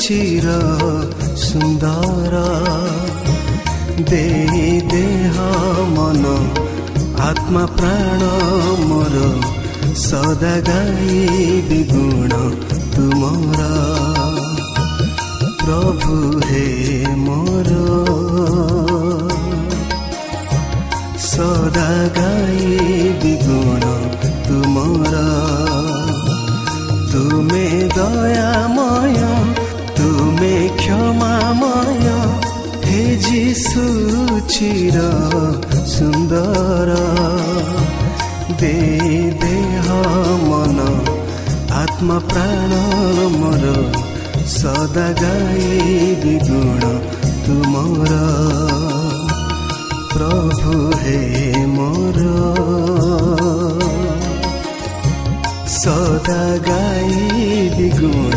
चिर सुन्दरा। दे देह मन आत्मा प्राण मोर सदा गाई विगुण तुमरा। प्रभु हे मोर सदा गाई विगुण तुमरा। तुमे କ୍ଷମାମୟ ହେ ଯୀଶୁ ଚିର ସୁନ୍ଦର ଦେ ଦେହ ମନ ଆତ୍ମା ପ୍ରାଣ ମୋର ସଦା ଗାଇ ଗୁଣ ତୁମର ପ୍ରଭୁ ହେ ମୋର ସଦା ଗାଇ ଗୁଣ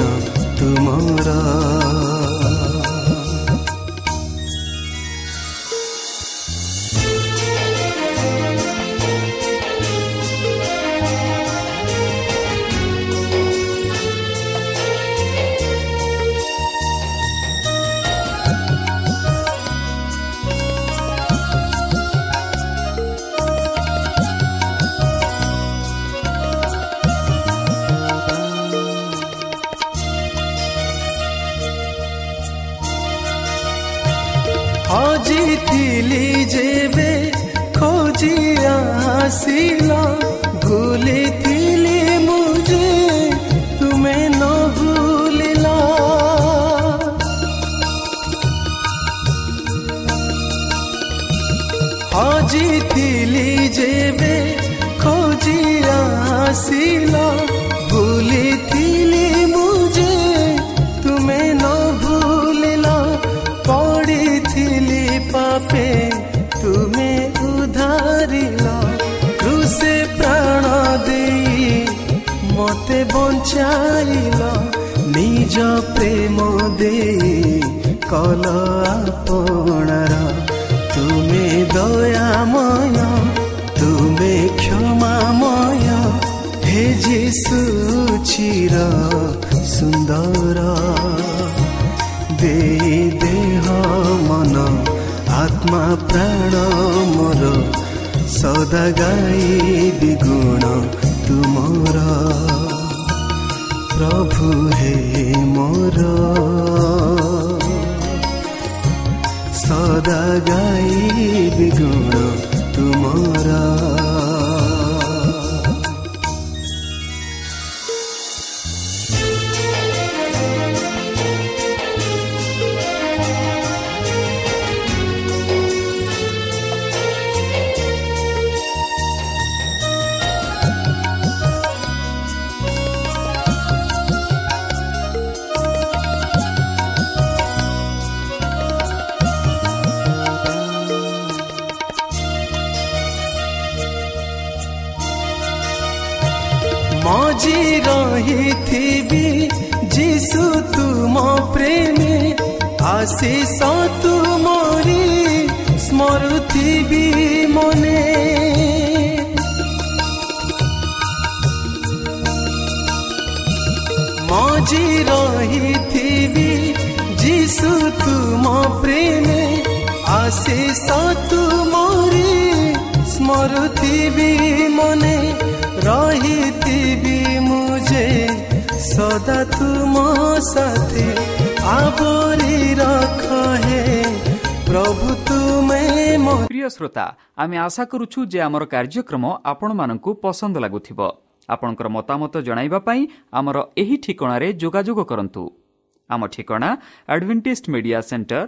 ହଜିଥିଲି ଯେବେ ଖୋଜି ଆସିଲ ଭୁଲିଥିଲି ମୁଁ ଯେ ତୁମେ ନ ଭୁଲିଲ ପଡ଼ିଥିଲି ପାପେ ତୁମେ ଉଧାରିଲ କୃଷେ ପ୍ରାଣ ଦେଇ ମତେ ବଞ୍ଚାଇଲ ନିଜ ପ୍ରେମ ଦେଇ କଲ ଆପଣାର ତୁମେ ଦୟାମୟ ତୁମେ କ୍ଷମାମୟ ହେ ଯୀଶୁ ଚିର ସୁନ୍ଦର ଦେଇ ଦେହ ମନ ଆତ୍ମା ପ୍ରାଣ ମୋର ସଦା ଗାଇ ସ୍ମରୁଥିବି ମନେ ମଜି ରହିଥିବି ଯୀଶୁ ତୁମ ପ୍ରେମେ ଆଶିଷ ତୁମରି ସ୍ମରୁଥିବି ମନେ ରହିଥିବି ମୁଁ ଯେ ସଦା ତୁମ ସାଥି ଆବରି ରଖ প্রভু প্রিয় শ্রোতা আমি আশা করুছু যে আমার কার্যক্রম আপনার পসন্দ লাগুব আপনার মতামত জনাইবা পাই আমার এই ঠিকার যোগাযোগ করতু আমার ঠিকনা advantage media centre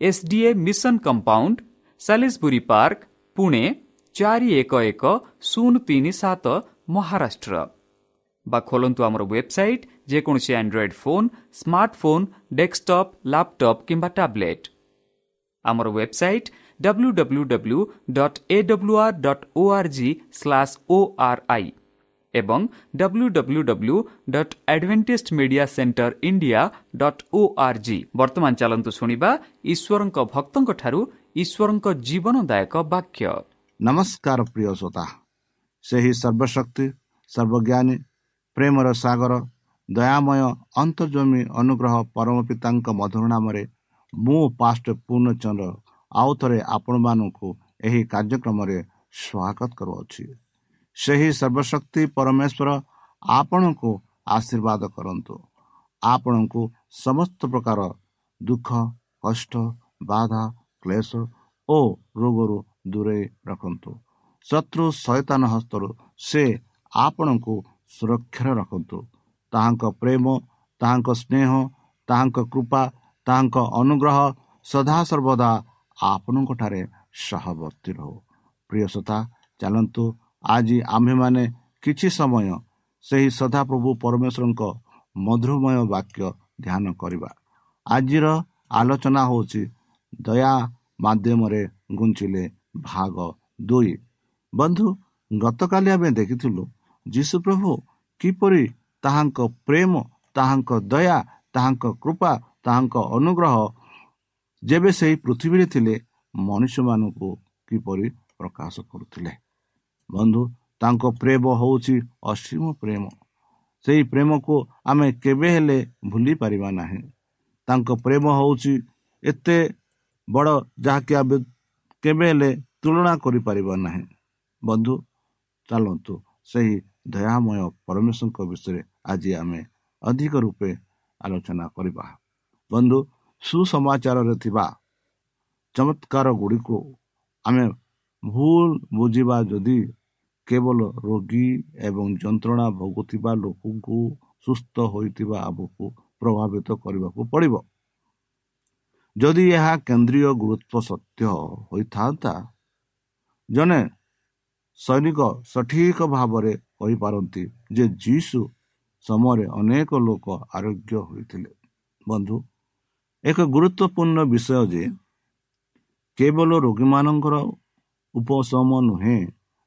SDA mission compound Salisbury park, Pune, ଚାରି ଏକ ଏକ ଶୂନ ତିନି ସାତ, ମହାରାଷ୍ଟ୍ର। ବା ଖୋଲନ୍ତୁ ଆମର ওয়েবসাইট ଯେକୌଣସି android phone, smartphone desktop laptop କିମ୍ବା ଟ୍ୟାବ୍ଲେଟ୍ ଆମର website W W W dot A W R dot O R G slash O R I ଏବଂ W W W dot Adventist media centre India dot O R G ବର୍ତ୍ତମାନ ଚାଲନ୍ତୁ ଶୁଣିବା ଈଶ୍ୱରଙ୍କ ଭକ୍ତଙ୍କଠାରୁ ଈଶ୍ୱରଙ୍କ ଜୀବନଦାୟକ ବାକ୍ୟ ନମସ୍କାର ପ୍ରିୟ ଶ୍ରୋତା ସେହି ସର୍ବଶକ୍ତି ସର୍ବଜ୍ଞାନୀ ପ୍ରେମର ସାଗର ଦୟାମୟ ଅନ୍ତର୍ଜମୀ ଅନୁଗ୍ରହ ପରମ ପିତାଙ୍କ ମଧୁର ନାମରେ ମୁଁ ପାଷ୍ଟ ପୂର୍ଣ୍ଣଚନ୍ଦ୍ର ଆଉ ଥରେ ଆପଣମାନଙ୍କୁ ଏହି କାର୍ଯ୍ୟକ୍ରମରେ ସ୍ୱାଗତ କରୁଅଛି। ସେହି ସର୍ବଶକ୍ତି ପରମେଶ୍ୱର ଆପଣଙ୍କୁ ଆଶୀର୍ବାଦ କରନ୍ତୁ। ଆପଣଙ୍କୁ ସମସ୍ତ ପ୍ରକାର ଦୁଃଖ କଷ୍ଟ ବାଧା କ୍ଲେଶ ଓ ରୋଗରୁ ଦୂରେଇ ରଖନ୍ତୁ। ଶତ୍ରୁ ସୈତାନ ହସ୍ତରୁ ସେ ଆପଣଙ୍କୁ ସୁରକ୍ଷାରେ ରଖନ୍ତୁ। ତାହାଙ୍କ ପ୍ରେମ ତାହାଙ୍କ ସ୍ନେହ ତାହାଙ୍କ କୃପା ତାହାଙ୍କ ଅନୁଗ୍ରହ ସଦାସର୍ବଦା ଆପଣଙ୍କଠାରେ ସହବର୍ତ୍ତୀ ରହୁ। ପ୍ରିୟ ସତା ଚାଲନ୍ତୁ ଆଜି ଆମ୍ଭେମାନେ କିଛି ସମୟ ସେହି ସଦାପ୍ରଭୁ ପରମେଶ୍ୱରଙ୍କ ମଧୁରମୟ ବାକ୍ୟ ଧ୍ୟାନ କରିବା। ଆଜିର ଆଲୋଚନା ହେଉଛି ଦୟା ମାଧ୍ୟମରେ ଗୁଞ୍ଚିଲେ ଭାଗ ଦୁଇ। ବନ୍ଧୁ ଗତକାଲି ଆମେ ଦେଖିଥିଲୁ ଯୀଶୁପ୍ରଭୁ କିପରି ତାହାଙ୍କ ପ୍ରେମ ତାହାଙ୍କ ଦୟା ତାହାଙ୍କ କୃପା ତାହାଙ୍କ ଅନୁଗ୍ରହ ଯେବେ ସେହି ପୃଥିବୀରେ ଥିଲେ ମନୁଷ୍ୟମାନଙ୍କୁ କିପରି ପ୍ରକାଶ କରୁଥିଲେ? ବନ୍ଧୁ ତାଙ୍କ ପ୍ରେମ ହେଉଛି ଅସୀମ ପ୍ରେମ। ସେହି ପ୍ରେମକୁ ଆମେ କେବେ ହେଲେ ଭୁଲି ପାରିବା ନାହିଁ। ତାଙ୍କ ପ୍ରେମ ହେଉଛି ଏତେ ବଡ଼ ଯାହାକି ଆମେ କେବେ ହେଲେ ତୁଳନା କରିପାରିବା ନାହିଁ। ବନ୍ଧୁ ଚାଲନ୍ତୁ ସେହି ଦୟାମୟ ପରମେଶ୍ୱରଙ୍କ ବିଷୟରେ ଆଜି ଆମେ ଅଧିକ ରୂପେ ଆଲୋଚନା କରିବା। ବନ୍ଧୁ ସୁସମାଚାରରେ ଥିବା ଚମତ୍କାର ଗୁଡ଼ିକୁ ଆମେ ଭୁଲ ବୁଝିବା ଯଦି କେବଳ ରୋଗୀ ଏବଂ ଯନ୍ତ୍ରଣା ଭୋଗୁଥିବା ଲୋକଙ୍କୁ ସୁସ୍ଥ ହୋଇଥିବା ଆମକୁ ପ୍ରଭାବିତ କରିବାକୁ ପଡ଼ିବ। ଯଦି ଏହା କେନ୍ଦ୍ରୀୟ ଗୁରୁତ୍ୱ ସତ୍ୟ ହୋଇଥାନ୍ତା ଜଣେ ସୈନିକ ସଠିକ ଭାବରେ କହିପାରନ୍ତି ଯେ ଯୀଶୁ ସମୟରେ ଅନେକ ଲୋକ ଆରୋଗ୍ୟ ହୋଇଥିଲେ। ବନ୍ଧୁ ଏକ ଗୁରୁତ୍ୱପୂର୍ଣ୍ଣ ବିଷୟ ଯେ କେବଳ ରୋଗୀମାନଙ୍କର ଉପଶମ ନୁହେଁ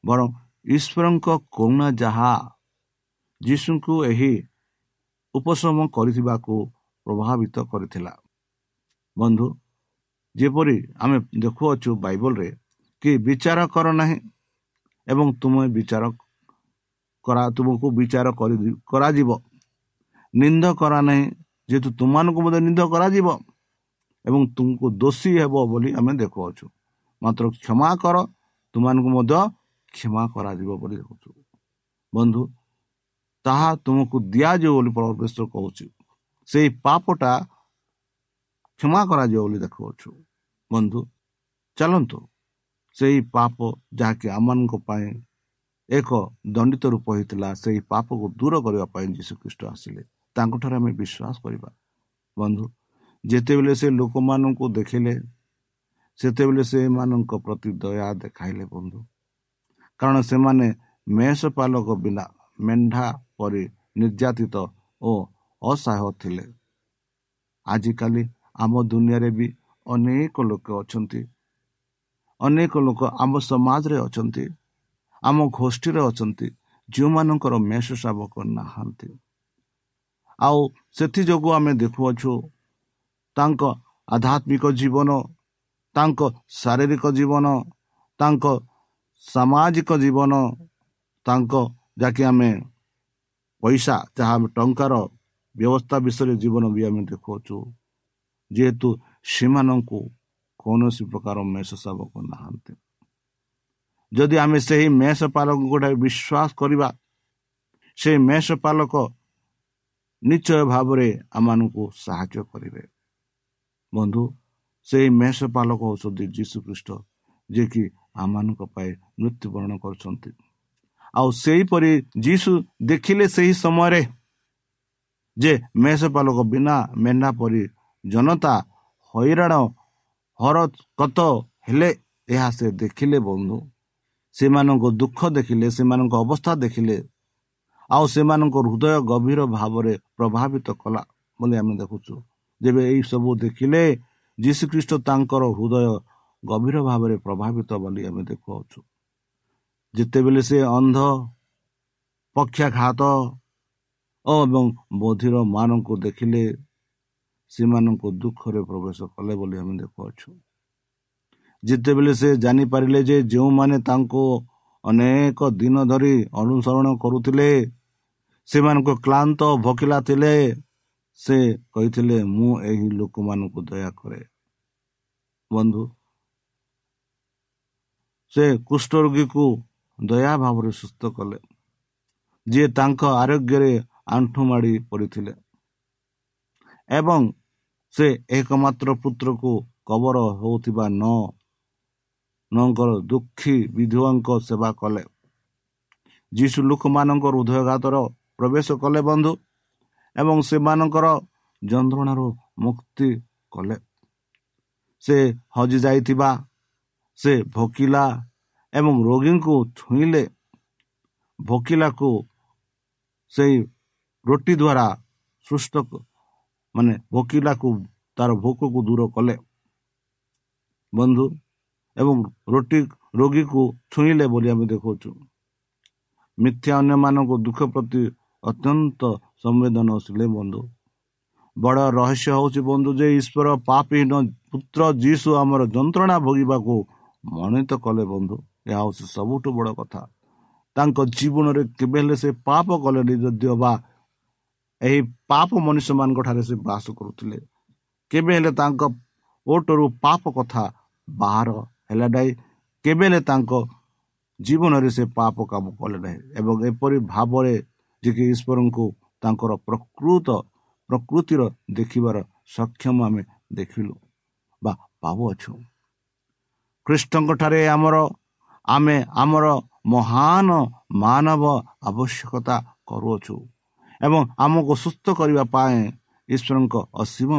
ବରଂ ଈଶ୍ୱରଙ୍କ କରୁଣା ଯାହା ଯୀଶୁଙ୍କୁ ଏହି ଉପଶମ କରିଥିବାକୁ ପ୍ରଭାବିତ କରିଥିଲା। ବନ୍ଧୁ ଯେପରି ଆମେ ଦେଖୁଅଛୁ ବାଇବଲରେ କି ବିଚାର କର ନାହିଁ ଏବଂ ତୁମେ ବିଚାର କରା ତୁମକୁ ବିଚାର କରାଯିବ। ନିନ୍ଦ କରା ନାହିଁ ଯେହେତୁ ତୁମମାନଙ୍କୁ ମଧ୍ୟ ନିନ୍ଦ କରାଯିବ ଏବଂ ତୁମକୁ ଦୋଷୀ ହେବ ବୋଲି ଆମେ ଦେଖୁଅଛୁ ମାତ୍ର କ୍ଷମା କର ତୁମମାନଙ୍କୁ ମଧ୍ୟ କ୍ଷମା କରାଯିବ ବୋଲି ଦେଖୁଛୁ ବନ୍ଧୁ ତାହା ତୁମକୁ ଦିଆଯିବ ବୋଲି ପରମେଶ୍ୱର କହୁଛି ସେଇ ପାପଟା କ୍ଷମା କରାଯିବ ବୋଲି ଦେଖୁଅଛୁ ବନ୍ଧୁ ଚାଲନ୍ତୁ ସେହି ପାପ ଯାହାକି ଆମମାନଙ୍କ ପାଇଁ ଏକ ଦଣ୍ଡିତ ରୂପ ହେଇଥିଲା ସେହି ପାପକୁ ଦୂର କରିବା ପାଇଁ ଯୀଶୁଖ୍ରୀଷ୍ଟ ଆସିଲେ ତାଙ୍କଠାରେ ଆମେ ବିଶ୍ୱାସ କରିବା। ବନ୍ଧୁ ଯେତେବେଳେ ସେ ଲୋକମାନଙ୍କୁ ଦେଖିଲେ ସେତେବେଳେ ସେମାନଙ୍କ ପ୍ରତି ଦୟା ଦେଖାଇଲେ ବନ୍ଧୁ। କାରଣ ସେମାନେ ମେଷ ପାଲକ ବିନା ମେଣ୍ଢା ପରି ନିର୍ଯାତିତ ଓ ଅସହାୟ ଥିଲେ। ଆଜିକାଲି ଆମ ଦୁନିଆରେ ବି ଅନେକ ଲୋକ ଅଛନ୍ତି। ଅନେକ ଲୋକ ଆମ ସମାଜରେ ଅଛନ୍ତି ଆମ ଗୋଷ୍ଠୀରେ ଅଛନ୍ତି ଯେଉଁମାନଙ୍କର ମେଷ ଶାବକ ନାହାନ୍ତି। ଆଉ ସେଥିଯୋଗୁଁ ଆମେ ଦେଖୁଅଛୁ ତାଙ୍କ ଆଧ୍ୟାତ୍ମିକ ଜୀବନ ତାଙ୍କ ଶାରୀରିକ ଜୀବନ ତାଙ୍କ ସାମାଜିକ ଜୀବନ ତାଙ୍କ ଯାହାକି ଆମେ ପଇସା ଯାହା ଟଙ୍କାର ବ୍ୟବସ୍ଥା ବିଷୟରେ ଜୀବନ ବି ଆମେ ଦେଖୁଅଛୁ। ଯେହେତୁ ସେମାନଙ୍କୁ କୌଣସି ପ୍ରକାର ମେଷ ଶାବକ ନାହାନ୍ତି। ଯଦି ଆମେ ସେହି ମେଷ ପାଲକ ଗୋଟେ ବିଶ୍ୱାସ କରିବା ସେହି ମେଷ ପାଲକ ନିଶ୍ଚୟ ଭାବରେ ଆମମାନଙ୍କୁ ସାହାଯ୍ୟ କରିବେ। ବନ୍ଧୁ ସେହି ମେଷ ପାଲକ ହେଉଛନ୍ତି ଯୀଶୁଖ୍ରୀଷ୍ଟ ଯିଏକି ଆମମାନଙ୍କ ପାଇଁ ମୃତ୍ୟୁବରଣ କରୁଛନ୍ତି। ଆଉ ସେହିପରି ଯୀଶୁ ଦେଖିଲେ ସେହି ସମୟରେ ଯେ ମେଷ ପାଲକ ବିନା ମେଣ୍ଢା ପରି ଜନତା ହଇରାଣ ହରକତ ହେଲେ ଏହା ସେ ଦେଖିଲେ ବନ୍ଧୁ। ସେମାନଙ୍କ ଦୁଃଖ ଦେଖିଲେ ସେମାନଙ୍କ ଅବସ୍ଥା ଦେଖିଲେ ଆଉ ସେମାନଙ୍କ ହୃଦୟ ଗଭୀର ଭାବରେ ପ୍ରଭାବିତ କଲା ବୋଲି ଆମେ ଦେଖୁଛୁ। ଯେବେ ଏଇ ସବୁ ଦେଖିଲେ ଯୀଶୁଖ୍ରୀଷ୍ଟ ତାଙ୍କର ହୃଦୟ ଗଭୀର ଭାବରେ ପ୍ରଭାବିତ ବୋଲି ଆମେ ଦେଖୁଅଛୁ। ଯେତେବେଳେ ସେ ଅନ୍ଧ ପକ୍ଷାଘାତ ଏବଂ ବଧିର ମାନଙ୍କୁ ଦେଖିଲେ ସେମାନଙ୍କୁ ଦୁଃଖରେ ପ୍ରବେଶ କଲେ ବୋଲି ଆମେ ଦେଖୁଅଛୁ। ଯେତେବେଳେ ସେ ଜାଣିପାରିଲେ ଯେ ଯେଉଁମାନେ ତାଙ୍କୁ ଅନେକ ଦିନ ଧରି ଅନୁସରଣ କରୁଥିଲେ ସେମାନଙ୍କୁ କ୍ଳାନ୍ତ ଭୋକିଲା ଥିଲେ ସେ କହିଥିଲେ ମୁଁ ଏହି ଲୋକମାନଙ୍କୁ ଦୟା କରେ। ବନ୍ଧୁ ସେ କୁଷ୍ଠ ରୋଗୀକୁ ଦୟା ଭାବରେ ସୁସ୍ଥ କଲେ ଯିଏ ତାଙ୍କ ଆରୋଗ୍ୟରେ ଆଣ୍ଠୁ ମାଡ଼ି ପଡ଼ିଥିଲେ ଏବଂ ସେ ଏକମାତ୍ର ପୁତ୍ରକୁ କବର ହେଉଥିବା ନ ନଙ୍କର ଦୁଃଖୀ ବିଧୁଆଙ୍କ ସେବା କଲେ। ଯୀଶୁ ଲୋକମାନଙ୍କ ହୃଦୟଘାତର ପ୍ରବେଶ କଲେ ବନ୍ଧୁ ଏବଂ ସେମାନଙ୍କର ଯନ୍ତ୍ରଣାରୁ ମୁକ୍ତି କଲେ। ସେ ହଜି ଯାଇଥିବା ସେ ଭୋକିଲା ଏବଂ ରୋଗୀଙ୍କୁ ଛୁଇଁଲେ। ଭୋକିଲାକୁ ସେଇ ରୁଟି ଦ୍ୱାରା ସୃଷ୍ଟ ମାନେ ଭୋକିଲାକୁ ତାର ଭୋକକୁ ଦୂର କଲେ। ବନ୍ଧୁ ଏବଂ ରୁଟି ରୋଗୀକୁ ଛୁଇଁଲେ ବୋଲି ଆମେ ଦେଖାଉଛୁ ମିଥ୍ୟା ଅନ୍ୟମାନଙ୍କୁ ଦୁଃଖ ପ୍ରତି ଅତ୍ୟନ୍ତ ସମ୍ବେଦନଶୀଳ ବନ୍ଧୁ। ବଡ଼ ରହସ୍ୟ ହେଉଛି ବନ୍ଧୁ ଯେ ଈଶ୍ୱର ପାପହୀନ ପୁତ୍ର ଯୀଶୁ ଆମର ଯନ୍ତ୍ରଣା ଭୋଗିବାକୁ ମନୋନୀତ କଲେ ବନ୍ଧୁ। ଏହା ହେଉଛି ସବୁଠୁ ବଡ଼ କଥା। ତାଙ୍କ ଜୀବନରେ କେବେ ହେଲେ ସେ ପାପ କଲେନି ଯଦିଓ ବା ଏହି ପାପ ମନୁଷ୍ୟମାନଙ୍କ ଠାରେ ସେ ବାସ କରୁଥିଲେ। କେବେ ହେଲେ ତାଙ୍କ ଓଟରୁ ପାପ କଥା ବାହାର ହେଲା ନାହିଁ। କେବେ ହେଲେ ତାଙ୍କ ଜୀବନରେ ସେ ପାପ କାମ କଲେ ନାହିଁ। ଏବଂ ଏପରି ଭାବରେ ଯେ କି ଈଶ୍ୱରଙ୍କୁ ତାଙ୍କର ପ୍ରକୃତ ପ୍ରକୃତିର ଦେଖିବାର ସକ୍ଷମ ଆମେ ଦେଖିଲୁ ବା ପାଉଅଛୁ। ଖ୍ରୀଷ୍ଟଙ୍କ ଠାରେ ଆମର ଆମେ ଆମର ମହାନ ମାନବ ଆବଶ୍ୟକତା କରୁଅଛୁ ଏବଂ ଆମକୁ ସୁସ୍ଥ କରିବା ପାଇଁ ଈଶ୍ୱରଙ୍କ ଅସୀମ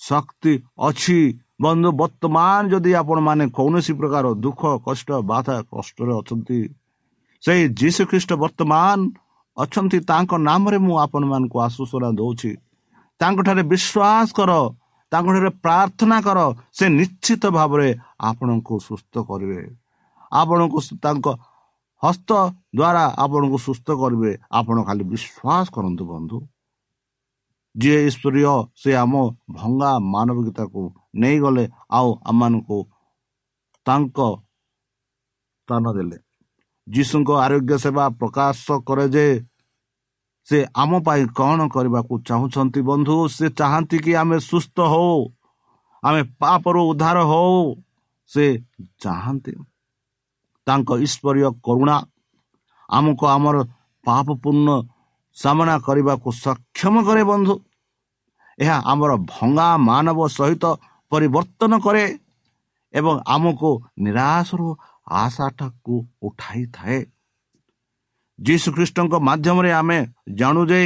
ଶକ୍ତି ଅଛି। ବନ୍ଧୁ ବର୍ତ୍ତମାନ ଯଦି ଆପଣମାନେ କୌଣସି ପ୍ରକାର ଦୁଃଖ କଷ୍ଟ ବାଧା କଷ୍ଟରେ ଅଛନ୍ତି ସେଇ ଯୀଶୁ ଖ୍ରୀଷ୍ଟ ବର୍ତ୍ତମାନ ଅଛନ୍ତି ତାଙ୍କ ନାମରେ ମୁଁ ଆପଣମାନଙ୍କୁ ଆଶ୍ୱାସନା ଦେଉଛି। ତାଙ୍କଠାରେ ବିଶ୍ୱାସ କର ତାଙ୍କଠାରେ ପ୍ରାର୍ଥନା କର ସେ ନିଶ୍ଚିତ ଭାବରେ ଆପଣଙ୍କୁ ସୁସ୍ଥ କରିବେ। ଆପଣଙ୍କୁ ତାଙ୍କ ହସ୍ତ ଦ୍ୱାରା ଆପଣଙ୍କୁ ସୁସ୍ଥ କରିବେ। ଆପଣ ଖାଲି ବିଶ୍ୱାସ କରନ୍ତୁ ବନ୍ଧୁ। ଯିଏ ଈଶ୍ୱରୀୟ ସେ ଆମ ଭଙ୍ଗା ମାନବିକତାକୁ ନେଇଗଲେ ଆଉ ଆମମାନଙ୍କୁ ତାଙ୍କ ସ୍ଥାନ ଦେଲେ। ଯୀଶୁଙ୍କ ଆରୋଗ୍ୟ ସେବା ପ୍ରକାଶ କରେ ଯେ ସେ ଆମ ପାଇଁ କ'ଣ କରିବାକୁ ଚାହୁଁଛନ୍ତି ବନ୍ଧୁ? ସେ ଚାହାନ୍ତି କି ଆମେ ସୁସ୍ଥ ହଉ ଆମେ ପାପରୁ ଉଦ୍ଧାର ହଉ। ସେ ଚାହାନ୍ତି। ତାଙ୍କ ଈଶ୍ୱରୀୟ କରୁଣା ଆମକୁ ଆମର ପାପ ପୂର୍ଣ୍ଣ ସାମନା କରିବାକୁ ସକ୍ଷମ କରେ ବନ୍ଧୁ। ଏହା ଆମର ଭଙ୍ଗା ମାନବ ସହିତ ପରିବର୍ତ୍ତନ କରେ ଏବଂ ଆମକୁ ନିରାଶରୁ ଆଶାଟାକୁ ଉଠାଇଥାଏ। ଯୀଶୁ ଖ୍ରୀଷ୍ଟଙ୍କ ମାଧ୍ୟମରେ ଆମେ ଜାଣୁ ଯେ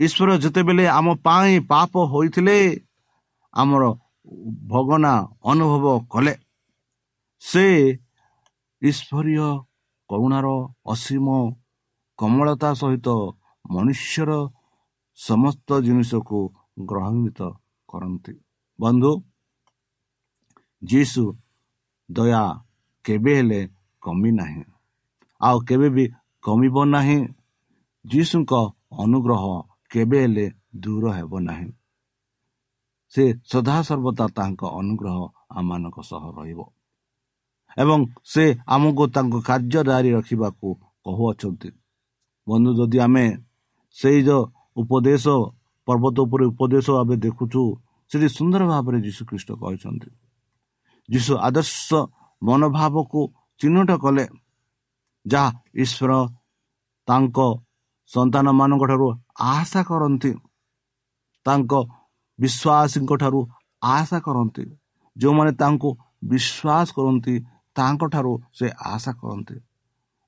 ଈଶ୍ୱର ଯେତେବେଳେ ଆମ ପାଇଁ ପାପ ହୋଇଥିଲେ ଆମର ଭଗନା ଅନୁଭବ କଲେ। ସେ ଈଶ୍ୱରୀୟ କରୁଣାର ଅସୀମ କମଳତା ସହିତ ମନୁଷ୍ୟର ସମସ୍ତ ଜିନିଷକୁ ଗ୍ରହାନ୍ୱିତ କରନ୍ତି। ବନ୍ଧୁ ଯୀଶୁ ଦୟା କେବେ ହେଲେ କମି ନାହିଁ। ଆଉ କେବେ ବି କମିବ ନାହିଁ ଯୀଶୁଙ୍କ ଅନୁଗ୍ରହ କେବେ ହେଲେ ଦୂର ହେବ ନାହିଁ। ସେ ସଦାସର୍ବଦା ତାଙ୍କ ଅନୁଗ୍ରହ ଆମମାନଙ୍କ ସହ ରହିବ। ଏବଂ ସେ ଆମକୁ ତାଙ୍କ କାର୍ଯ୍ୟ ଜାରି ରଖିବାକୁ କହୁଅଛନ୍ତି। ବନ୍ଧୁ ଯଦି ଆମେ ସେଇ ଯେଉଁ ଉପଦେଶ ପର୍ବତ ଉପରେ ଉପଦେଶ ଭାବେ ଦେଖୁଛୁ ସେଠି ସୁନ୍ଦର ଭାବରେ ଯୀଶୁ ଖ୍ରୀଷ୍ଟ କହିଛନ୍ତି। ଯୀଶୁ ଆଦର୍ଶ ମନୋଭାବକୁ ଚିହ୍ନଟ କଲେ। ଯାହା ଈଶ୍ୱର ତାଙ୍କ ସନ୍ତାନମାନଙ୍କ ଠାରୁ ଆଶା କରନ୍ତି। ତାଙ୍କ ବିଶ୍ୱାସୀଙ୍କ ଠାରୁ ଆଶା କରନ୍ତି। ଯେଉଁମାନେ ତାଙ୍କୁ ବିଶ୍ୱାସ କରନ୍ତି ତାଙ୍କଠାରୁ ସେ ଆଶା କରନ୍ତି।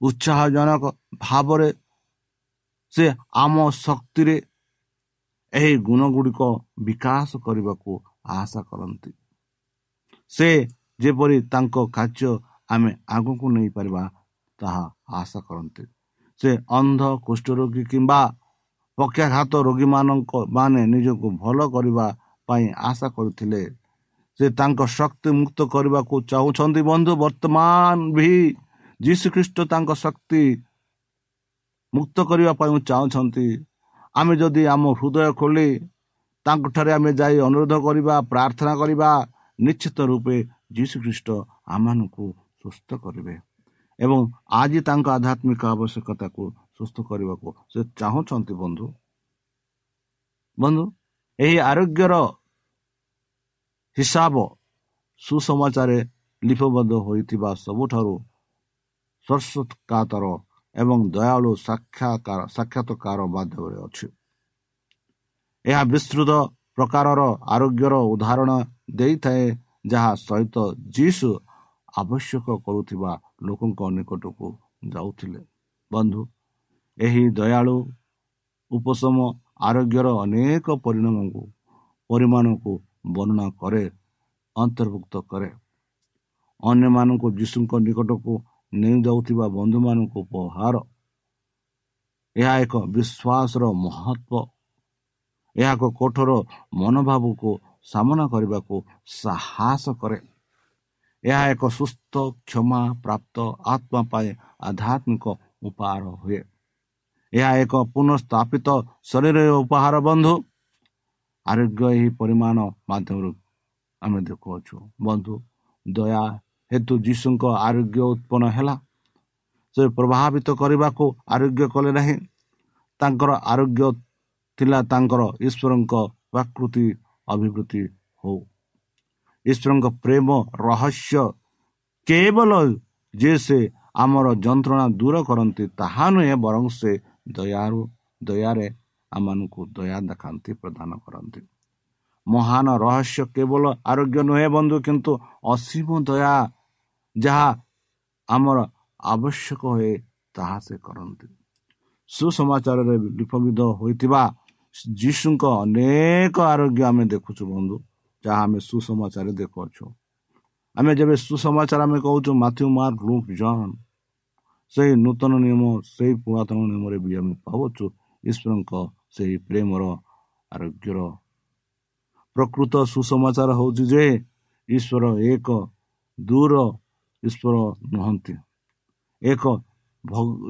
ଉତ୍ସାହଜନକ ଭାବରେ ସେ ଆମ ଶକ୍ତିରେ ଏହି ଗୁଣ ଗୁଡ଼ିକ ବିକାଶ କରିବାକୁ ଆଶା କରନ୍ତି। ସେ ଯେପରି ତାଙ୍କ କାର୍ଯ୍ୟ ଆମେ ଆଗକୁ ନେଇପାରିବା ତାହା ଆଶା କରନ୍ତି। ସେ ଅନ୍ଧ କୁଷ୍ଠରୋଗୀ କିମ୍ବା ପକ୍ଷାଘାତ ରୋଗୀମାନଙ୍କ ମାନେ ନିଜକୁ ଭଲ କରିବା ପାଇଁ ଆଶା କରିଥିଲେ। ସେ ତାଙ୍କ ଶକ୍ତି ମୁକ୍ତ କରିବାକୁ ଚାହୁଁଛନ୍ତି ବନ୍ଧୁ ବର୍ତ୍ତମାନ ବି ଯୀଶୁ ଖ୍ରୀଷ୍ଟ ତାଙ୍କ ଶକ୍ତି ମୁକ୍ତ କରିବା ପାଇଁ ଚାହୁଁଛନ୍ତି। ଆମେ ଯଦି ଆମ ହୃଦୟ ଖୋଲି ତାଙ୍କଠାରେ ଆମେ ଯାଇ ଅନୁରୋଧ କରିବା ପ୍ରାର୍ଥନା କରିବା ନିଶ୍ଚିତ ରୂପେ ଯୀଶୁ ଖ୍ରୀଷ୍ଟ ଆମମାନଙ୍କୁ ସୁସ୍ଥ କରିବେ ଏବଂ ଆଜି ତାଙ୍କ ଆଧ୍ୟାତ୍ମିକ ଆବଶ୍ୟକତାକୁ ସୁସ୍ଥ କରିବାକୁ ସେ ଚାହୁଁଛନ୍ତି ବନ୍ଧୁ। ବନ୍ଧୁ ଏହି ଆରୋଗ୍ୟର ହିସାବ ସୁସମାଚାରରେ ଲିପବଦ୍ଧ ହୋଇଥିବା ସବୁଠାରୁ ସ୍ୱର୍ଶକାତର ଏବଂ ଦୟାଳୁ ସାକ୍ଷାକାର ସାକ୍ଷାତକାର ମାଧ୍ୟମରେ ଅଛି। ଏହା ବିସ୍ତୃତ ପ୍ରକାରର ଆରୋଗ୍ୟର ଉଦାହରଣ ଦେଇଥାଏ ଯାହା ସହିତ ଯୀଶୁ ଆବଶ୍ୟକ କରୁଥିବା ଲୋକଙ୍କ ନିକଟକୁ ଯାଉଥିଲେ। ବନ୍ଧୁ ଏହି ଦୟାଳୁ ଉପଶମ ଆରୋଗ୍ୟର ଅନେକ ପରିଣାମକୁ ପରିମାଣକୁ ବର୍ଣ୍ଣନା କରେ ଅନ୍ତର୍ଭୁକ୍ତ କରେ। ଅନ୍ୟମାନଙ୍କୁ ଯୀଶୁଙ୍କ ନିକଟକୁ ନେଇଯାଉଥିବା ବନ୍ଧୁମାନଙ୍କୁ ଉପହାର। ଏହା ଏକ ବିଶ୍ୱାସର ମହତ୍ଵ ଏହା ଏକ କଠୋର ମନୋଭାବକୁ ସାମନା କରିବାକୁ ସାହସ କରେ। ଏହା ଏକ ସୁସ୍ଥ କ୍ଷମା ପ୍ରାପ୍ତ ଆତ୍ମା ପାଇଁ ଆଧ୍ୟାତ୍ମିକ ଉପହାର ହୁଏ। ଏହା ଏକ ପୁନଃସ୍ଥାପିତ ଶରୀର ଉପହାର ବନ୍ଧୁ। ଆରୋଗ୍ୟ ଏହି ପରିମାଣ ମାଧ୍ୟମରୁ ଆମେ ଦେଖୁଅଛୁ। ବନ୍ଧୁ ଦୟା ହେତୁ ଯୀଶୁଙ୍କ ଆରୋଗ୍ୟ ଉତ୍ପନ୍ନ ହେଲା। ସେ ପ୍ରଭାବିତ କରିବାକୁ ଆରୋଗ୍ୟ କଲେ ନାହିଁ। ତାଙ୍କର ଆରୋଗ୍ୟ ଥିଲା ତାଙ୍କର ଈଶ୍ୱରଙ୍କ ପ୍ରାକୃତି ଅଭିବୃଦ୍ଧି ହଉ ଈଶ୍ୱରଙ୍କ ପ୍ରେମ ରହସ୍ୟ କେବଳ ଯେ ସେ ଆମର ଯନ୍ତ୍ରଣା ଦୂର କରନ୍ତି ତାହା ନୁହେଁ ବରଂ ସେ ଦୟାରୁ ଦୟାରେ ଆମମାନଙ୍କୁ ଦୟା ଦେଖାନ୍ତି ପ୍ରଦାନ କରନ୍ତି ମହାନ ରହସ୍ୟ କେବଳ ଆରୋଗ୍ୟ ନୁହେଁ ବନ୍ଧୁ କିନ୍ତୁ ଅସୀମ ଦୟା ଯାହା ଆମର ଆବଶ୍ୟକ ହୁଏ ତାହା ସେ କରନ୍ତି ସୁସମାଚାରରେ ଲିପବିଧ ହୋଇଥିବା ଯୀଶୁଙ୍କ ଅନେକ ଆରୋଗ୍ୟ ଆମେ ଦେଖୁଛୁ ବନ୍ଧୁ ଯାହା ଆମେ ସୁସମାଚାର ଦେଖୁଅଛୁ ଆମେ ଯେବେ ସୁସମାଚାର ଆମେ କହୁଛୁ ମାଥ୍ୟୁ ମାର୍କ ଲୁକ୍ ଜନ୍ ସେହି ନୂତନ ନିୟମ ସେହି ପୁରାତନ ନିୟମରେ ବି ଆମେ ପାଉଛୁ ଈଶ୍ୱରଙ୍କ ସେହି ପ୍ରେମର ଆରୋଗ୍ୟର ପ୍ରକୃତ ସୁସମାଚାର ହେଉଛି ଯେ ଈଶ୍ୱର ଏକ ଦୂର ଈଶ୍ୱର ନୁହନ୍ତି ଏକ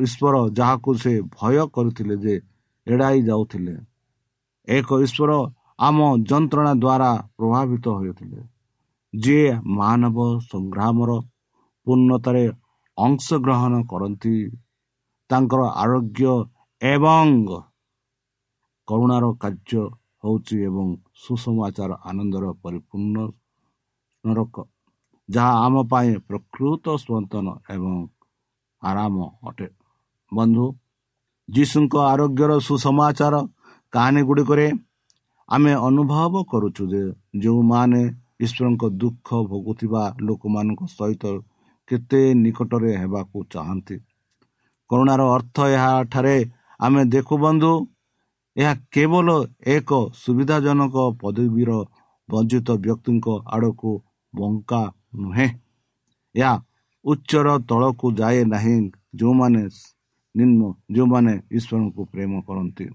ଈଶ୍ୱର ଯାହାକୁ ସେ ଭୟ କରୁଥିଲେ ଯେ ଏଡ଼ାଇ ଯାଉଥିଲେ ଏକ ଈଶ୍ୱର ଆମ ଯନ୍ତ୍ରଣା ଦ୍ୱାରା ପ୍ରଭାବିତ ହୋଇଥିଲେ। ଯିଏ ମାନବ ସଂଗ୍ରାମର ପୂର୍ଣ୍ଣତାରେ ଅଂଶଗ୍ରହଣ କରନ୍ତି ତାଙ୍କର ଆରୋଗ୍ୟ ଏବଂ କରୁଣାର କାର୍ଯ୍ୟ ହେଉଛି ଏବଂ ସୁସମାଚାର ଆନନ୍ଦର ପରିପୂର୍ଣ୍ଣ ଯାହା ଆମ ପାଇଁ ପ୍ରକୃତ ସ୍ପନ୍ଦନ ଏବଂ ଆରାମ ଅଟେ। ବନ୍ଧୁ ଯୀଶୁଙ୍କ ଆରୋଗ୍ୟର ସୁସମାଚାର କାହାଣୀ ଗୁଡ଼ିକରେ ଆମେ ଅନୁଭବ କରୁଛୁ ଯେ ଯେଉଁମାନେ ଈଶ୍ୱରଙ୍କ ଦୁଃଖ ଭୋଗୁଥିବା ଲୋକମାନଙ୍କ ସହିତ କେତେ ନିକଟରେ ହେବାକୁ ଚାହାନ୍ତି। କରୁଣାର ଅର୍ଥ ଏହାଠାରେ ଆମେ ଦେଖୁ ବନ୍ଧୁ ଏହା କେବଳ ଏକ ସୁବିଧାଜନକ ପଦବୀର ବଞ୍ଚିତ ବ୍ୟକ୍ତିଙ୍କ ଆଡ଼କୁ ବଙ୍କା ନୁହେଁ। ଏହା ଉଚ୍ଚର ତଳକୁ ଯାଏ ନାହିଁ ଯେଉଁମାନେ ନିମ୍ନ ଯେଉଁମାନେ ଈଶ୍ୱରଙ୍କୁ ପ୍ରେମ କରନ୍ତି।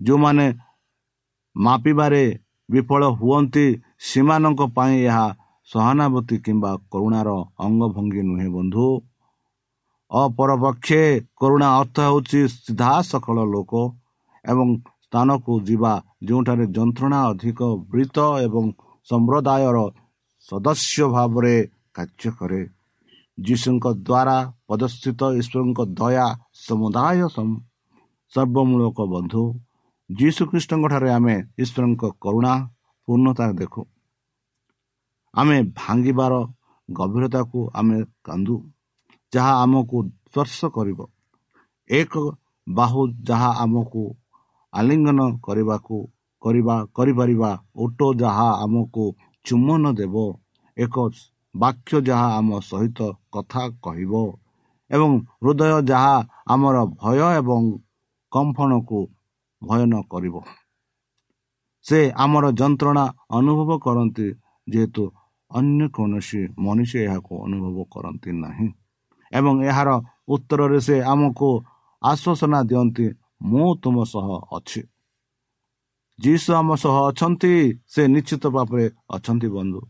ଯେଉଁମାନେ ମାପିବାରେ ବିଫଳ ହୁଅନ୍ତି ସେମାନଙ୍କ ପାଇଁ ଏହା ସହାନୁଭୂତି କିମ୍ବା କରୁଣାର ଅଙ୍ଗଭଙ୍ଗୀ ନୁହେଁ ବନ୍ଧୁ। ଅପରପକ୍ଷେ କରୁଣା ଅର୍ଥ ହେଉଛି ସିଧା ସକଳ ଲୋକ ଏବଂ ସ୍ଥାନକୁ ଯିବା ଯେଉଁଠାରେ ଯନ୍ତ୍ରଣା ଅଧିକ ବୃତ ଏବଂ ସମ୍ପ୍ରଦାୟର ସଦସ୍ୟ ଭାବରେ କାର୍ଯ୍ୟ କରେ। ଯୀଶୁଙ୍କ ଦ୍ୱାରା ପ୍ରଦର୍ଶିତ ଈଶ୍ୱରଙ୍କ ଦୟା ସମୁଦାୟ ସର୍ବମୂଳକ ବନ୍ଧୁ। ଯୀଶୁଖ୍ରୀଷ୍ଟଙ୍କ ଠାରେ ଆମେ ଈଶ୍ୱରଙ୍କ କରୁଣା ପୂର୍ଣ୍ଣତା ଦେଖୁ ଆମେ ଭାଙ୍ଗିବାର ଗଭୀରତାକୁ ଆମେ କାନ୍ଦୁ ଯାହା ଆମକୁ ସ୍ପର୍ଶ କରିବ ଏକ ବାହୁ ଯାହା ଆମକୁ ଆଲିଙ୍ଗନ କରିବାକୁ କରିବା କରିପାରିବା ଓଟ ଯାହା ଆମକୁ ଚୁମ୍ବନ ଦେବ ଏକ ବାକ୍ୟ ଯାହା ଆମ ସହିତ କଥା କହିବ ଏବଂ ହୃଦୟ ଯାହା ଆମର ଭୟ ଏବଂ କମ୍ଫନକୁ ଭୟ ନ କରିବ। ସେ ଆମର ଯନ୍ତ୍ରଣା ଅନୁଭବ କରନ୍ତି ଯେହେତୁ ଅନ୍ୟ କୌଣସି ମଣିଷ ଏହାକୁ ଅନୁଭବ କରନ୍ତି ନାହିଁ। ଏବଂ ଏହାର ଉତ୍ତରରେ ସେ ଆମକୁ ଆଶ୍ୱାସନା ଦିଅନ୍ତି ମୁଁ ତୁମ ସହ ଅଛି। ଯୀଶୁ ଆମ ସହ ଅଛନ୍ତି ସେ ନିଶ୍ଚିତ ଭାବରେ ଅଛନ୍ତି ବନ୍ଧୁ।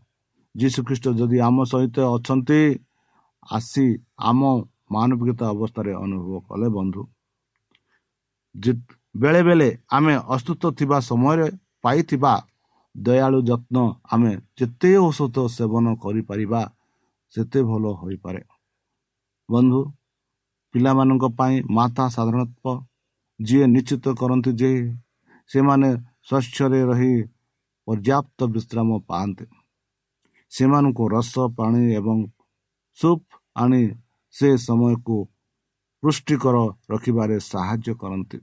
ଯୀଶୁ ଖ୍ରୀଷ୍ଟ ଯଦି ଆମ ସହିତ ଅଛନ୍ତି ଆସି ଆମ ମାନବିକତା ଅବସ୍ଥାରେ ଅନୁଭବ କଲେ ବନ୍ଧୁ। ବେଳେ ବେଳେ ଆମେ ଅସୁସ୍ଥ ଥିବା ସମୟରେ ପାଇଥିବା ଦୟାଳୁ ଯତ୍ନ ଆମେ ଯେତେ ଔଷଧ ସେବନ କରିପାରିବା ସେତେ ଭଲ ହୋଇପାରେ। ବନ୍ଧୁ ପିଲାମାନଙ୍କ ପାଇଁ ମାତା ସାଧାରଣତଃ ଯିଏ ନିଶ୍ଚିତ କରନ୍ତି ଯେ ସେମାନେ ସ୍ୱଚ୍ଛରେ ରହି ପର୍ଯ୍ୟାପ୍ତ ବିଶ୍ରାମ ପାଆନ୍ତି। ସେମାନଙ୍କୁ ରସ ପାଣି ଏବଂ ସୁପ୍ ଆଣି ସେ ସମୟକୁ ପୃଷ୍ଟିକର ରଖିବାରେ ସାହାଯ୍ୟ କରନ୍ତି।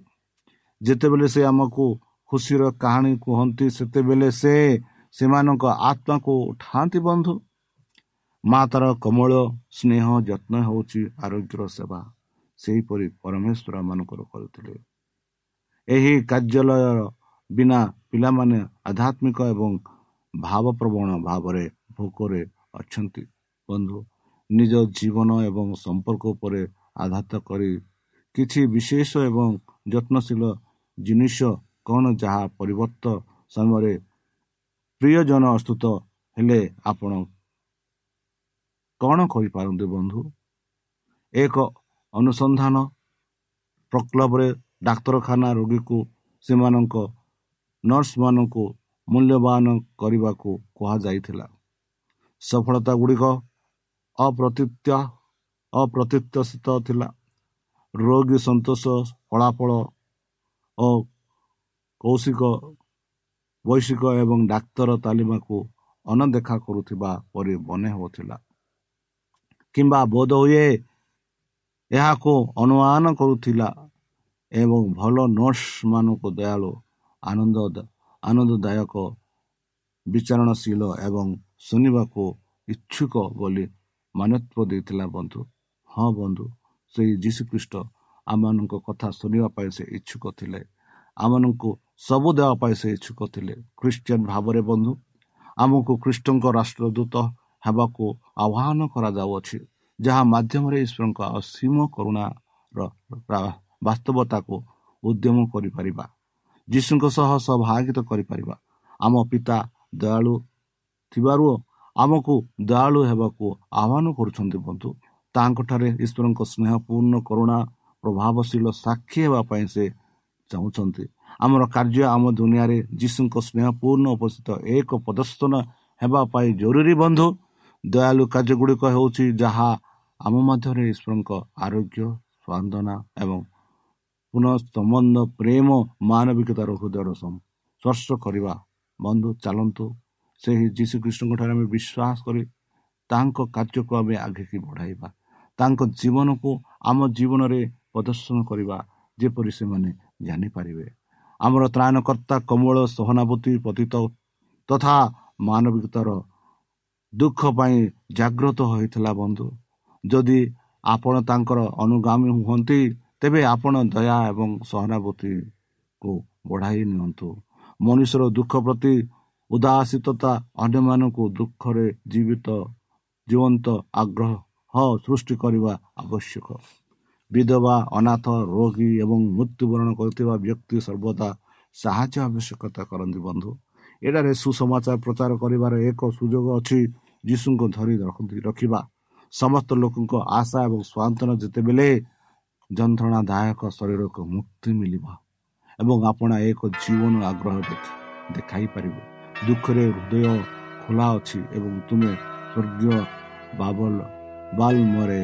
ଯେତେବେଳେ ସେ ଆମକୁ ଖୁସିର କାହାଣୀ କୁହନ୍ତି ସେତେବେଳେ ସେ ସେମାନଙ୍କ ଆତ୍ମାକୁ ଉଠାନ୍ତି ବନ୍ଧୁ। ମା ତାର କମଳ ସ୍ନେହ ଯତ୍ନ ହେଉଛି ଆରୋଗ୍ୟର ସେବା। ସେହିପରି ପରମେଶ୍ୱର ମାନଙ୍କର କରୁଥିଲେ। ଏହି କାର୍ଯ୍ୟାଳୟର ବିନା ପିଲାମାନେ ଆଧ୍ୟାତ୍ମିକ ଏବଂ ଭାବପ୍ରବଣ ଭାବରେ ଭୋକରେ ଅଛନ୍ତି। ବନ୍ଧୁ ନିଜ ଜୀବନ ଏବଂ ସମ୍ପର୍କ ଉପରେ ଆଘାତ କରି କିଛି ବିଶେଷ ଏବଂ ଯତ୍ନଶୀଳ ଜିନିଷ କ'ଣ ଯାହା ପରିବର୍ତ୍ତ ସମୟରେ ପ୍ରିୟଜନ ଅସ୍ତୁତ ହେଲେ ଆପଣ କ'ଣ କରିପାରନ୍ତି ବନ୍ଧୁ? ଏକ ଅନୁସନ୍ଧାନ ପ୍ରକ୍ଲବରେ ଡାକ୍ତରଖାନା ରୋଗୀକୁ ସେମାନଙ୍କ ନର୍ସମାନଙ୍କୁ ମୂଲ୍ୟବାନ କରିବାକୁ କୁହାଯାଇଥିଲା। ସଫଳତା ଗୁଡ଼ିକ ଅପ୍ରତୀତ୍ୟ ଅପ୍ରତୀତ୍ୟସିତ ଥିଲା। ରୋଗୀ ସନ୍ତୋଷ ଫଳାଫଳ ଓ କୌଶିକ ବୈଷୟିକ ଏବଂ ଡାକ୍ତର ତାଲିମାକୁ ଅନଦେଖା କରୁଥିବା ପରି ମନେ ହେଉଥିଲା କିମ୍ବା ବୋଧ ହୁଏ ଏହାକୁ ଅନୁମାନ କରୁଥିଲା ଏବଂ ଭଲ ନର୍ସମାନଙ୍କୁ ଦୟାଳୁ ଆନନ୍ଦ ଆନନ୍ଦଦାୟକ ବିଚାରଣଶୀଳ ଏବଂ ଶୁଣିବାକୁ ଇଚ୍ଛୁକ ବୋଲି ମାନ୍ୟତ୍ଵ ଦେଇଥିଲା ବନ୍ଧୁ ହଁ ବନ୍ଧୁ ସେହି ଯୀଶୁଖ୍ରୀଷ୍ଟ ଆମମାନଙ୍କ କଥା ଶୁଣିବା ପାଇଁ ସେ ଇଚ୍ଛୁକ ଥିଲେ। ଆମମାନଙ୍କୁ ସବୁ ଦେବା ପାଇଁ ସେ ଇଚ୍ଛୁକ ଥିଲେ। ଖ୍ରୀଷ୍ଟିଆନ ଭାବରେ ବନ୍ଧୁ ଆମକୁ ଖ୍ରୀଷ୍ଟଙ୍କ ରାଷ୍ଟ୍ରଦୂତ ହେବାକୁ ଆହ୍ୱାନ କରାଯାଉଅଛି ଯାହା ମାଧ୍ୟମରେ ଈଶ୍ୱରଙ୍କ ଅସୀମ କରୁଣାର ବାସ୍ତବତାକୁ ଉଦ୍ୟମ କରିପାରିବା ଯୀଶୁଙ୍କ ସହ ସହଭାଗିତ କରିପାରିବା। ଆମ ପିତା ଦୟାଳୁ ଥିବାରୁ ଆମକୁ ଦୟାଳୁ ହେବାକୁ ଆହ୍ୱାନ କରୁଛନ୍ତି ବନ୍ଧୁ। ତାଙ୍କଠାରେ ଈଶ୍ୱରଙ୍କ ସ୍ନେହପୂର୍ଣ୍ଣ କରୁଣା ପ୍ରଭାବଶୀଳ ସାକ୍ଷୀ ହେବା ପାଇଁ ସେ ଚାହୁଁଛନ୍ତି। ଆମର କାର୍ଯ୍ୟ ଆମ ଦୁନିଆରେ ଯୀଶୁଙ୍କ ସ୍ନେହପୂର୍ଣ୍ଣ ଉପସ୍ଥିତ ଏକ ପ୍ରଦର୍ଶନ ହେବା ପାଇଁ ଜରୁରୀ ବନ୍ଧୁ। ଦୟାଲୁ କାର୍ଯ୍ୟ ଗୁଡ଼ିକ ହେଉଛି ଯାହା ଆମ ମଧ୍ୟରେ ଈଶ୍ୱରଙ୍କ ଆରୋଗ୍ୟ ସ୍ପନ୍ଦନା ଏବଂ ପୁନଃ ସମ୍ବନ୍ଧ ପ୍ରେମ ମାନବିକତାର ହୃଦୟର ସ୍ପର୍ଶ କରିବା। ବନ୍ଧୁ ଚାଲନ୍ତୁ। ସେହି ଯୀଶୁଖ୍ରୀଷ୍ଟଙ୍କ ଠାରେ ଆମେ ବିଶ୍ୱାସ କରି ତାଙ୍କ କାର୍ଯ୍ୟକୁ ଆମେ ଆଗେଇକି ବଢ଼ାଇବା। ତାଙ୍କ ଜୀବନକୁ ଆମ ଜୀବନରେ ପ୍ରଦର୍ଶନ କରିବା ଯେପରି ସେମାନେ ଜାଣିପାରିବେ। ଆମର ତ୍ରାଣକର୍ତ୍ତା କମଳ ସହନାଭୂତି ପତିତ ତଥା ମାନବିକତାର ଦୁଃଖ ପାଇଁ ଜାଗ୍ରତ ହୋଇଥିଲା ବନ୍ଧୁ। ଯଦି ଆପଣ ତାଙ୍କର ଅନୁଗାମୀ ହୁଅନ୍ତି ତେବେ ଆପଣ ଦୟା ଏବଂ ସହାନୁଭୂତିକୁ ବଢ଼ାଇ ନିଅନ୍ତୁ। ମନୁଷ୍ୟର ଦୁଃଖ ପ୍ରତି ଉଦାସୀତତା ଅନ୍ୟମାନଙ୍କୁ ଦୁଃଖରେ ଜୀବିତ ଜୀବନ୍ତ ଆଗ୍ରହ ସୃଷ୍ଟି କରିବା ଆବଶ୍ୟକ। ବିଧବା ଅନାଥ ରୋଗୀ ଏବଂ ମୃତ୍ୟୁବରଣ କରୁଥିବା ବ୍ୟକ୍ତି ସର୍ବଦା ସାହାଯ୍ୟ ଆବଶ୍ୟକତା କରନ୍ତି ବନ୍ଧୁ ଏଠାରେ ସୁସମାଚାର ପ୍ରଚାର କରିବାର ଏକ ସୁଯୋଗ ଅଛି ଯୀଶୁଙ୍କୁ ଧରି ରଖିବା ସମସ୍ତ ଲୋକଙ୍କ ଆଶା ଏବଂ ସ୍ୱାନ୍ତନ ଯେତେବେଳେ ଯନ୍ତ୍ରଣାଦାୟକ ଶରୀରକୁ ମୁକ୍ତି ମିଳିବ ଏବଂ ଆପଣ ଏକ ଜୀବନ ଆଗ୍ରହ ଦେଖି ଦେଖାଇ ଦୁଃଖରେ ହୃଦୟ ଖୋଲା ଅଛି ଏବଂ ତୁମେ ସ୍ୱର୍ଗୀୟ ବାବଲ ବାଲମରେ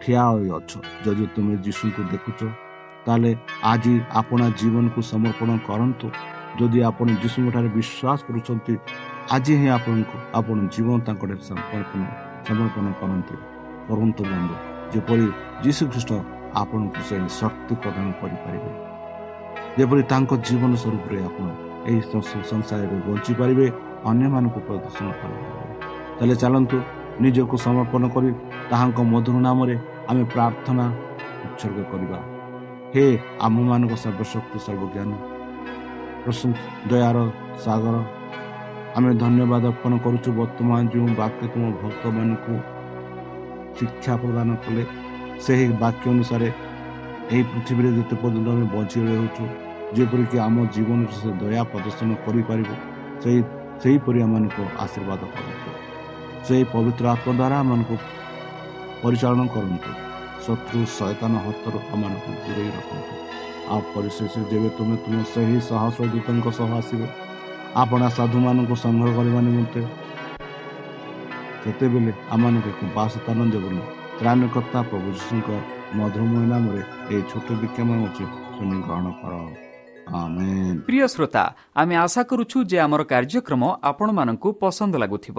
ଠିଆ ହୋଇଅଛ ଯଦି ତୁମେ ଯୀଶୁଙ୍କୁ ଦେଖୁଛ ତାହେଲେ ଆଜି ଆପଣ ଜୀବନକୁ ସମର୍ପଣ କରନ୍ତୁ। ଯଦି ଆପଣ ଯୀଶୁଙ୍କଠାରେ ବିଶ୍ୱାସ କରୁଛନ୍ତି ଆଜି ହିଁ ଆପଣଙ୍କୁ ଆପଣ ଜୀବନ ତାଙ୍କଠାରେ ସମର୍ପଣ ସମର୍ପଣ କରନ୍ତି। କରନ୍ତୁ ବନ୍ଧୁ ଯେପରି ଯୀଶୁ ଖ୍ରୀଷ୍ଟ ଆପଣଙ୍କୁ ସେ ଶକ୍ତି ପ୍ରଦାନ କରିପାରିବେ। ଯେପରି ତାଙ୍କ ଜୀବନ ସ୍ୱରୂପରେ ଆପଣ ଏହି ସଂସାରରେ ବଞ୍ଚିପାରିବେ ଅନ୍ୟମାନଙ୍କୁ ପ୍ରଦର୍ଶନ କରିପାରିବେ। ତାହେଲେ ଚାଲନ୍ତୁ ନିଜକୁ ସମର୍ପଣ କରି ତାହାଙ୍କ ମଧୁର ନାମରେ ଆମେ ପ୍ରାର୍ଥନା ଉତ୍ସର୍ଗ କରିବା। ହେ ଆମମାନଙ୍କ ସର୍ବଶକ୍ତି ସର୍ବଜ୍ଞାନ ଦୟାର ସାଗର ଆମେ ଧନ୍ୟବାଦ ଅର୍ପଣ କରୁଛୁ ବର୍ତ୍ତମାନ ଯେଉଁ ବାକ୍ୟ ତୁମ ଭକ୍ତମାନଙ୍କୁ ଶିକ୍ଷା ପ୍ରଦାନ କଲେ ସେହି ବାକ୍ୟ ଅନୁସାରେ ଏହି ପୃଥିବୀରେ ଯେତେ ପର୍ଯ୍ୟନ୍ତ ଆମେ ବଞ୍ଚି ରହୁଛୁ ଯେପରିକି ଆମ ଜୀବନରେ ସେ ଦୟା ପ୍ରଦର୍ଶନ କରିପାରିବ ସେହି ସେହିପରି ଆମମାନଙ୍କୁ ଆଶୀର୍ବାଦ କରନ୍ତୁ। ସେହି ପବିତ୍ର ଆତ୍ମ ଦ୍ୱାରା ଆମମାନଙ୍କୁ ପରିଚାଳନା କରନ୍ତୁ। ଶତ୍ରୁ ସୈତାନ ହସ୍ତରୁ ଆମମାନଙ୍କୁ ଦୂରେଇ ରଖନ୍ତୁ। ଆଉ ପରିଶେଷ ଯେବେ ତୁମେ ତୁମ ସେହି ସାହସ ଦୂତଙ୍କ ସହ ଆସିବ ଆପଣା ସାଧୁମାନଙ୍କୁ ସଂଗ୍ରହ କରିବା ନିମନ୍ତେ। ସେତେବେଳେ ଆମମାନଙ୍କୁ ଏକ ବାସସ୍ଥାନ ଦେବନି। ତ୍ରାଣକର୍ତ୍ତା ପ୍ରଭୁ ଯୀଶୁଙ୍କ ମଧୁରମୟ ନାମରେ ଏହି ଛୋଟ ବିଜ୍ଞାପନ ଅଛି ଶୁଣି ଗ୍ରହଣ କର। ପ୍ରିୟ ଶ୍ରୋତା ଆମେ ଆଶା କରୁଛୁ ଯେ ଆମର କାର୍ଯ୍ୟକ୍ରମ ଆପଣମାନଙ୍କୁ ପସନ୍ଦ ଲାଗୁଥିବ।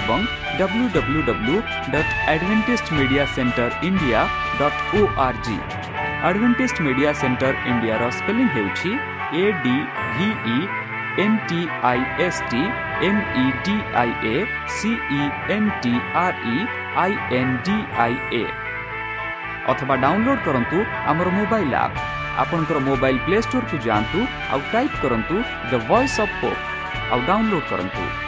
ଏବଂ W W W dot advantage media centre India dot O R G advantage media centre ଇଣ୍ଡିଆର ସ୍ପେଲିଂ ହେଉଛି A D V E N T I S T M E D I A C E N T R E I N D I A ଅଥବା download କରନ୍ତୁ ଆମର mobile app ଆପଣଙ୍କର mobile play ଷ୍ଟୋରକୁ ଯାଆନ୍ତୁ ଆଉ type କରନ୍ତୁ the voice of pope ଆଉ download କରନ୍ତୁ।